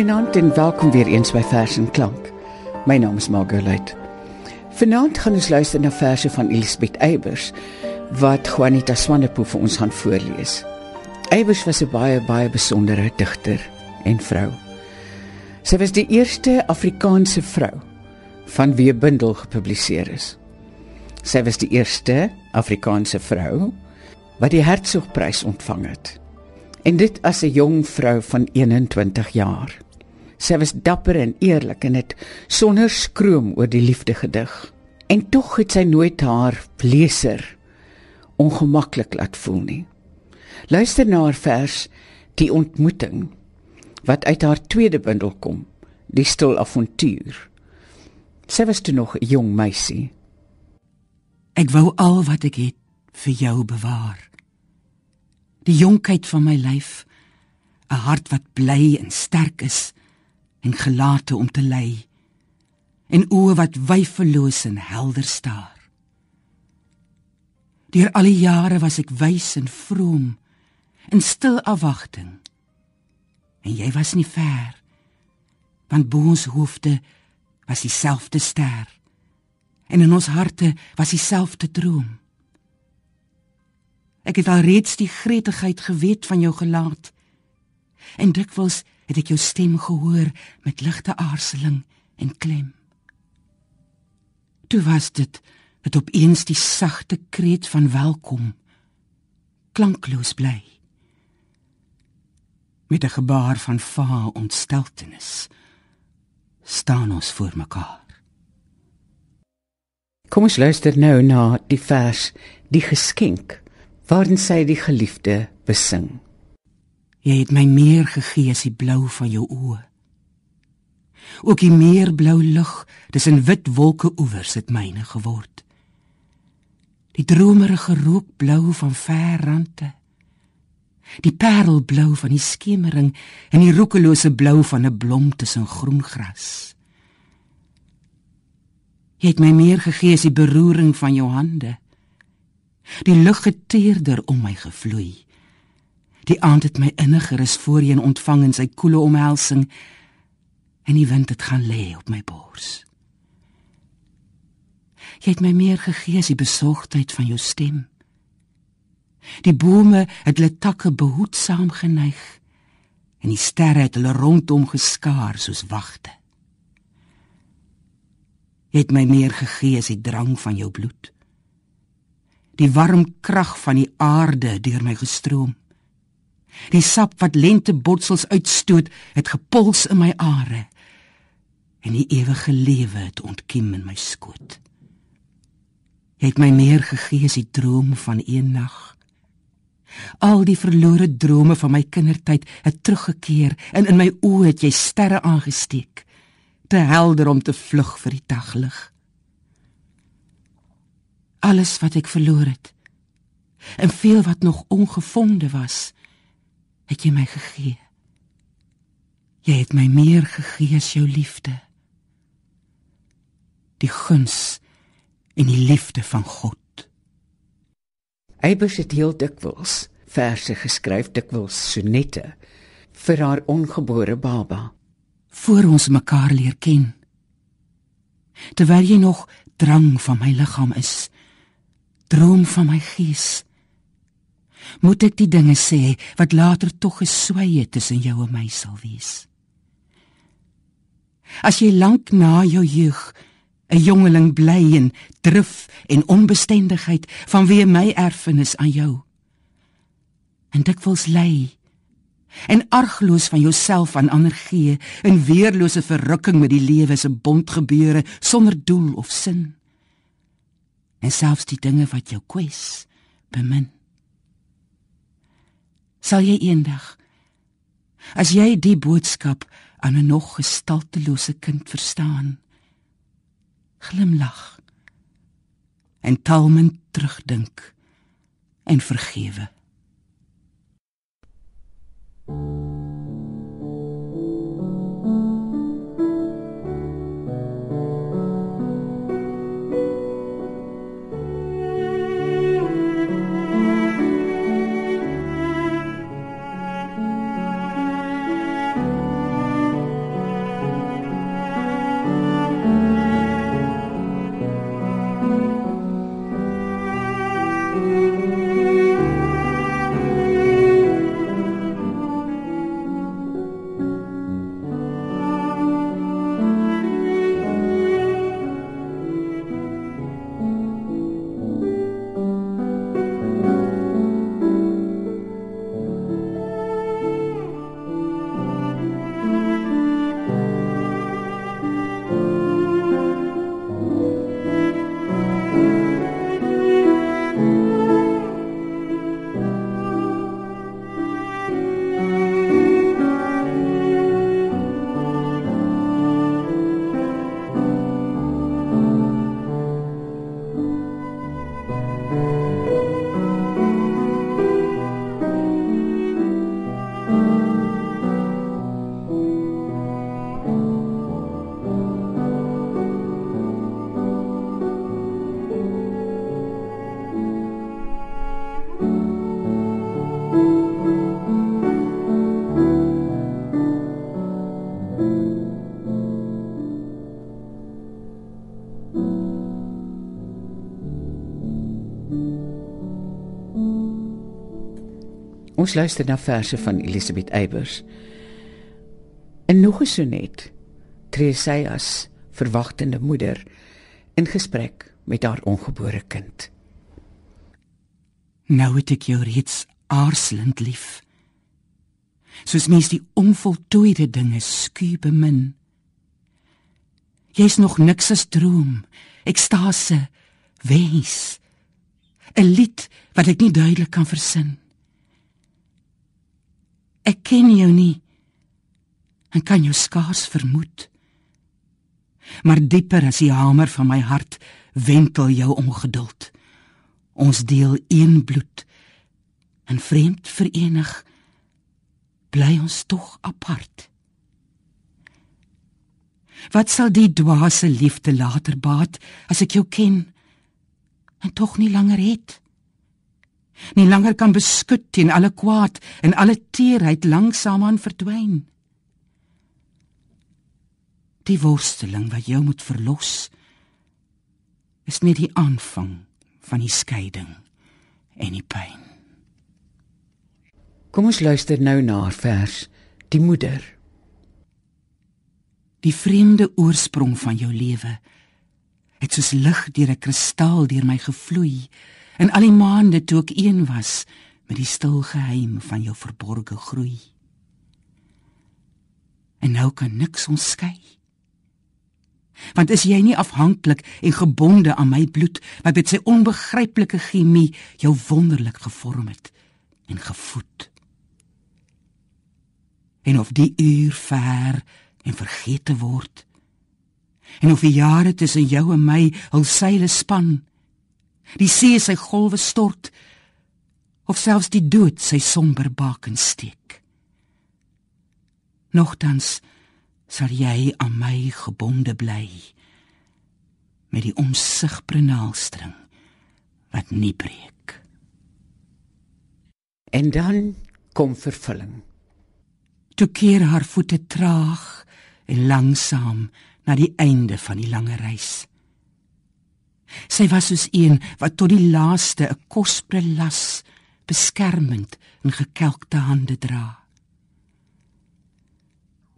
Goeienaand en welkom weer eens by Vers en Klank. My naam is Margolite. Vanaand gaan ons luister na verse van Elisabeth Eybers wat Juanita Swanepoel vir ons gaan voorlees. Eybers was 'n baie baie besondere digter en vrou. Sy was die eerste Afrikaanse vrou van wie 'n bundel gepubliseer is. Sy was die eerste Afrikaanse vrou wat die Hertzogprys ontvang het. En dit as 'n jong vrou van 21 jaar. Sy was dapper en eerlik en het sonder skroom oor die liefde gedig. En tog het sy nooit haar leser ongemaklik laat voel nie. Luister na haar vers Die ontmoeting wat uit haar tweede bundel kom, Die stil avontuur. Sy was toe nog 'n jong meisie. Ek wou al wat ek het vir jou bewaar. Die jonkheid van my lyf, 'n hart wat bly en sterk is en gelate om te lei en oë wat wyfeloos en helder staar. Deur al die jare was ek wys en vroom in stil afwagting. En jy was nie ver want bo ons hoofde was dieselfde ster en in ons harte was dieselfde droom. Ek het al reeds die gretigheid geweet van jou gelaat en dikwels het ek jou stem gehoor met ligte aarzeling en klem. Toe was dit dat opeens die sagte kreet van welkom klankloos bly. Met 'n gebaar van va ontsteltenis staan ons voor mekaar. Kom ons luister nou na die vers Die geskenk waarin sy die geliefde besing. Jy het my meer gegee as die blou van jou oë. Ook die meer blou lug tussen wit wolke oewers het myne geword. Die dromerige rookblou van ver rande. Die parelblou van die skemering en die roekelose blou van 'n blom tussen groen gras. Jy het my meer gegee as die beroering van jou hande. Die lug het teerder om my gevloei. Die aand het my inniger as voorheen ontvang in sy koele omhelsing en die wind het gaan lê op my bors. Jy het my meer gegee as die besorgdheid van jou stem. Die bome het hulle takke behoedsaam geneig en die sterre het hulle rondom geskaar soos wagte. Jy het my meer gegee as die drang van jou bloed. Die warm krag van die aarde deur my gestroom. Die sap wat lente botsels uitstoot, het gepuls in my are en die ewige lewe het ontkiem in my skoot. Jy het my meer gegee as die droom van een nag. Al die verlore drome van my kindertyd het teruggekeer en in my oë het jy sterre aangesteek, te helder om te vlug vir die daglig. Alles wat ek verloor het en veel wat nog ongevonde was, het jy my gegee. Jy het my meer gegee as jou liefde. Die guns en die liefde van God. Eybers het heel dikwels verse geskryf, dikwels sonette vir haar ongebore baba voor ons mekaar leer ken. Terwyl jy nog drang van my liggaam is, droom van my gees moet ek die dinge sê wat later tog geswye tussen jou en my sal wees. As jy lank na jou jeug 'n jongeling bly in drif en onbestendigheid vanweë my erfenis aan jou. En dikwels lê en argloos van jouself aan ander gee in weerlose verrukking met die lewe se bondgebeure sonder doel of sin. En selfs die dinge wat jou kwes, bemin sal jy eendag as jy die boodskap aan 'n nog gestaltelose kind verstaan glimlag en talmen terugdink en vergewe Ons luister na verse van Elisabeth Eybers. En nog 'n sonnet tree sy as verwagtende moeder in gesprek met haar ongebore kind. Nou het ek jou reeds aarzelend lief. Soos mens die onvoltooide dinge skuw bemin. Jy's nog niks as droom, ekstase, wens. 'n Lied wat ek nie duidelik kan versin. Ek ken jou nie en kan jou skaars vermoed. Maar dieper as die hamer van my hart wentel jou ongeduld. Ons deel een bloed en vreemd verenig bly ons tog apart. Wat sal die dwaase liefde later baat as ek jou ken en tog nie langer het? Nie langer kan beskud teen alle kwaad en alle teerheid langsaamaan verdwyn. Die worsteling wat jou moet verlos is net die aanvang van die skeiding en die pyn. Kom ons luister nou na haar vers Die moeder. Die vreemde oorsprong van jou lewe het soos lig deur 'n kristaal deur my gevloei in al die maande toe ek een was met die stil geheim van jou verborgde groei. En nou kan niks ons skei. Want is jy nie afhanklik en gebonde aan my bloed wat met sy onbegryplike chemie jou wonderlik gevorm het en gevoed? en of die uur ver en vergete word en of die jare tussen jou en my hul seile span die see sy golwe stort of selfs die dood sy somber baken steek. Nogtans sal jy aan my gebonde bly met die onsigbare naalstring wat nie breek. En dan kom vervulling. Toe keer haar voete traag en langsaam na die einde van die lange reis. Sy was soos een wat tot die laaste 'n kosbare las beskermend in gekelkte hande dra.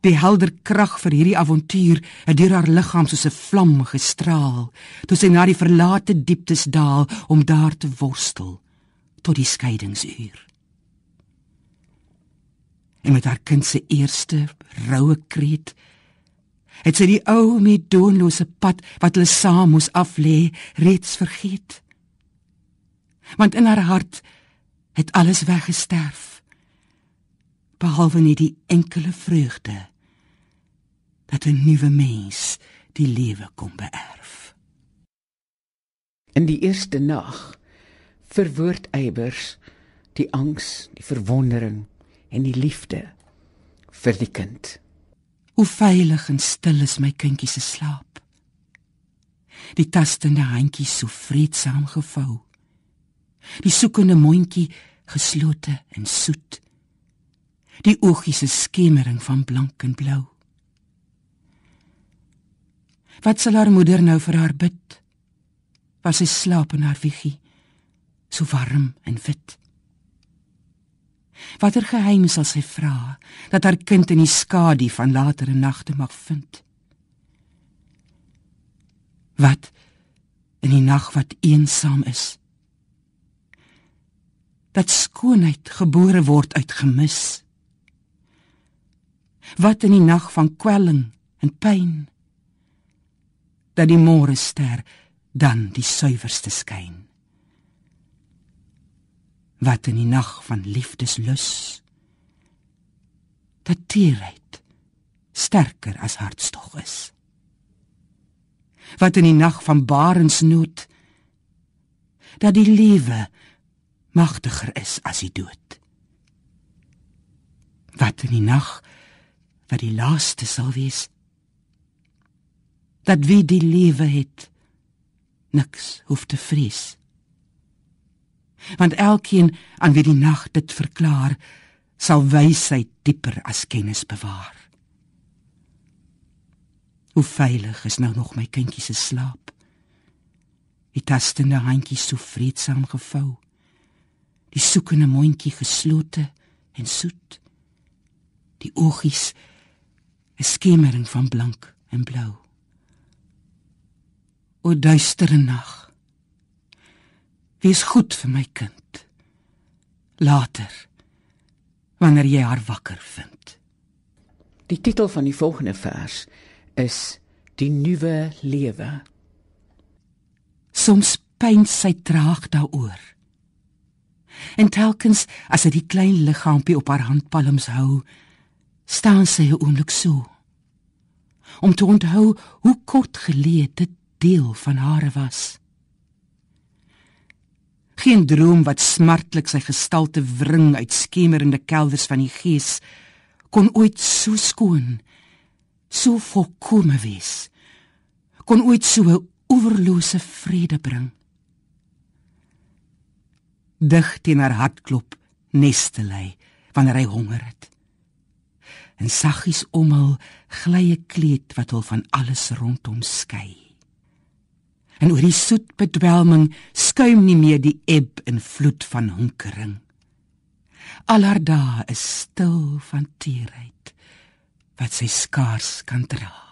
Die helder krag vir hierdie avontuur het deur haar liggaam soos 'n vlam gestraal, toe sy na die verlate dieptes daal om daar te worstel tot die skeidingsuur en met haar kind se eerste roue kreet het sy die ou met doonlose pad wat hulle saam moes aflê reeds vergeet want in haar hart het alles weggesterf behalwe net die enkele vreugde dat 'n nuwe mens die lewe kon beerf in die eerste nag verwoord eibers die angs die verwondering en die liefde vir die kind. Hoe veilig en stil is my kindjie se slaap. Die tastende handjie so vreedsaam gevou. Die soekende mondjie geslote en soet. Die oogies se skemering van blank en blou. Wat sal haar moeder nou vir haar bid? Was sy slaap in haar wieggie, so warm en wit. Watter geheim sal sy vra dat haar kind in die skadu van latere nagte mag vind? Wat in die nag wat eensaam is? Dat skoonheid gebore word uit gemis. Wat in die nag van kwelling en pyn? Dat die môre ster dan die suiwerste skyn wat in die nag van liefdeslus dat teerheid sterker as hartstog is. Wat in die nag van barensnood dat die lewe magtiger is as die dood. Wat in die nag wat die laaste sal wees dat wie die lewe het niks hoef te vrees want elkeen aan wie die nag dit verklaar sal wysheid dieper as kennis bewaar hoe veilig is nou nog my kindjie se slaap die tastende handjie so vreedsaam gevou Die soekende mondjie geslote en soet. Die oogies 'n skemering van blank en blou. O duistere nag. Wees goed vir my kind. Later wanneer jy haar wakker vind. Die titel van die volgende vers is Die nuwe lewe. Soms pyn sy traag daaroor. En telkens as hy die klein liggaampie op haar handpalms hou, staan sy 'n oomblik so. Om te onthou hoe kort gelede dit deel van haar was. Geen droom wat smartlik sy gestalte wring uit skemerende kelders van die gees kon ooit so skoon, so volkome wees. Kon ooit so 'n oeverlose vrede bring. Dig teen haar hartklop neste lê wanneer hy honger het. En saggies omal gly 'n kleed wat hom van alles rondom skei. En oor die soet bedwelming skuim nie meer die eb en vloed van honkering. Al haar dae is stil van teerheid wat sy skaars kan dra.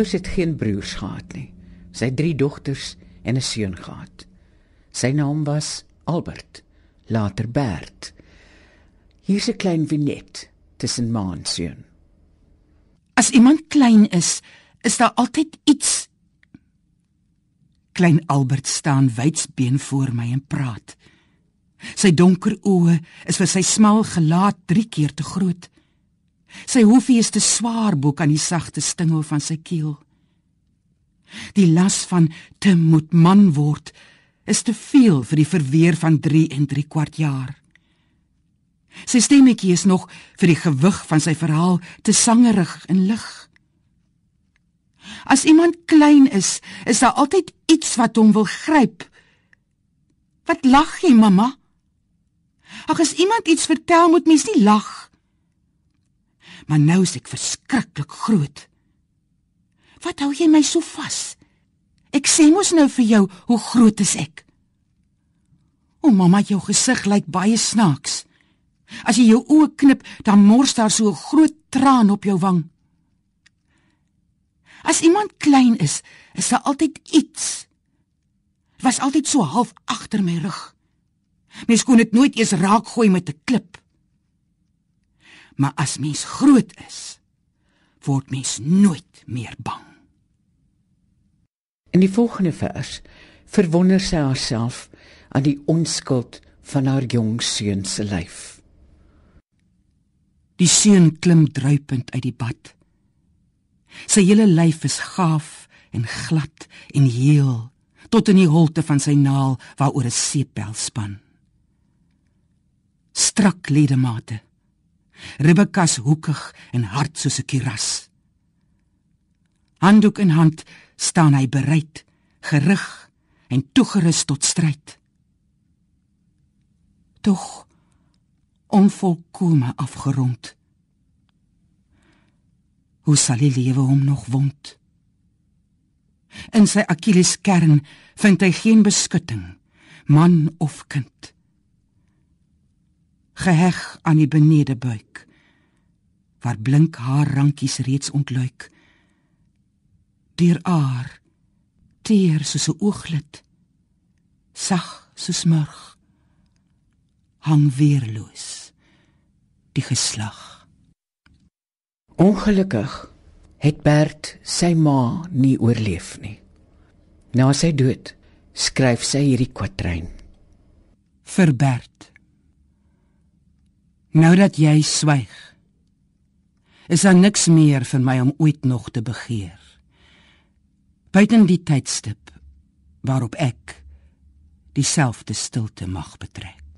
Eybers het geen broers gehad nie. Sy het drie dogters en 'n seun gehad. Sy naam was Albert, later Bert. Hier's 'n klein vignet tussen ma en seun. As iemand klein is, is daar altyd iets. Klein Albert staan wydsbeen voor my en praat. Sy donker oë is vir sy smal gelaat 3 keer te groot. Sy hoofie is te swaar bo kan die sagte stingel van sy keel. Die las van te moet man word is te veel vir die verweer van 3 en 3 kwart jaar. Sy stemmetjie is nog vir die gewig van sy verhaal te sangerig en lig. As iemand klein is, is daar altyd iets wat hom wil gryp. Wat lag jy, mamma? Ag as iemand iets vertel, moet mens nie lag maar nou is ek verskriklik groot. Wat hou jy my so vas? Ek sê mos nou vir jou hoe groot is ek. O mamma, jou gesig lyk baie snaaks. As jy jou oë knip, dan mors daar so 'n groot traan op jou wang. As iemand klein is, is daar altyd iets. Was altyd so half agter my rug. Mens kon dit nooit eens raakgooi met 'n klip. Maar as mens groot is, word mens nooit meer bang. In die volgende vers verwonder sy haarself aan die onskuld van haar jong seun se lyf. Die seun klim druipend uit die bad. Sy hele lyf is gaaf en glad en heel tot in die holte van sy naal waaroor 'n seepbel span. Strak ledemate. Rebekka's hoekig en hard soos 'n kiras. Handdoek in hand staan hy bereid, gerig en toegerus tot stryd. Tog onvolkome afgerond. Hoe sal die lewe hom nog wond? In sy Achilles kern vind hy geen beskutting, man of kind. Geheg aan die benede buik, waar blink haar rankies reeds ontluik. Deur aar, teer soos 'n ooglid, sag soos murg, hang weerloos die geslag. Ongelukkig het Bert sy ma nie oorleef nie. Na sy dood skryf sy hierdie kwatryn vir Bert. Nou dat jy swyg, is daar niks meer vir my om ooit nog te begeer. Buiten die tydstip waarop ek dieselfde stilte mag betrek.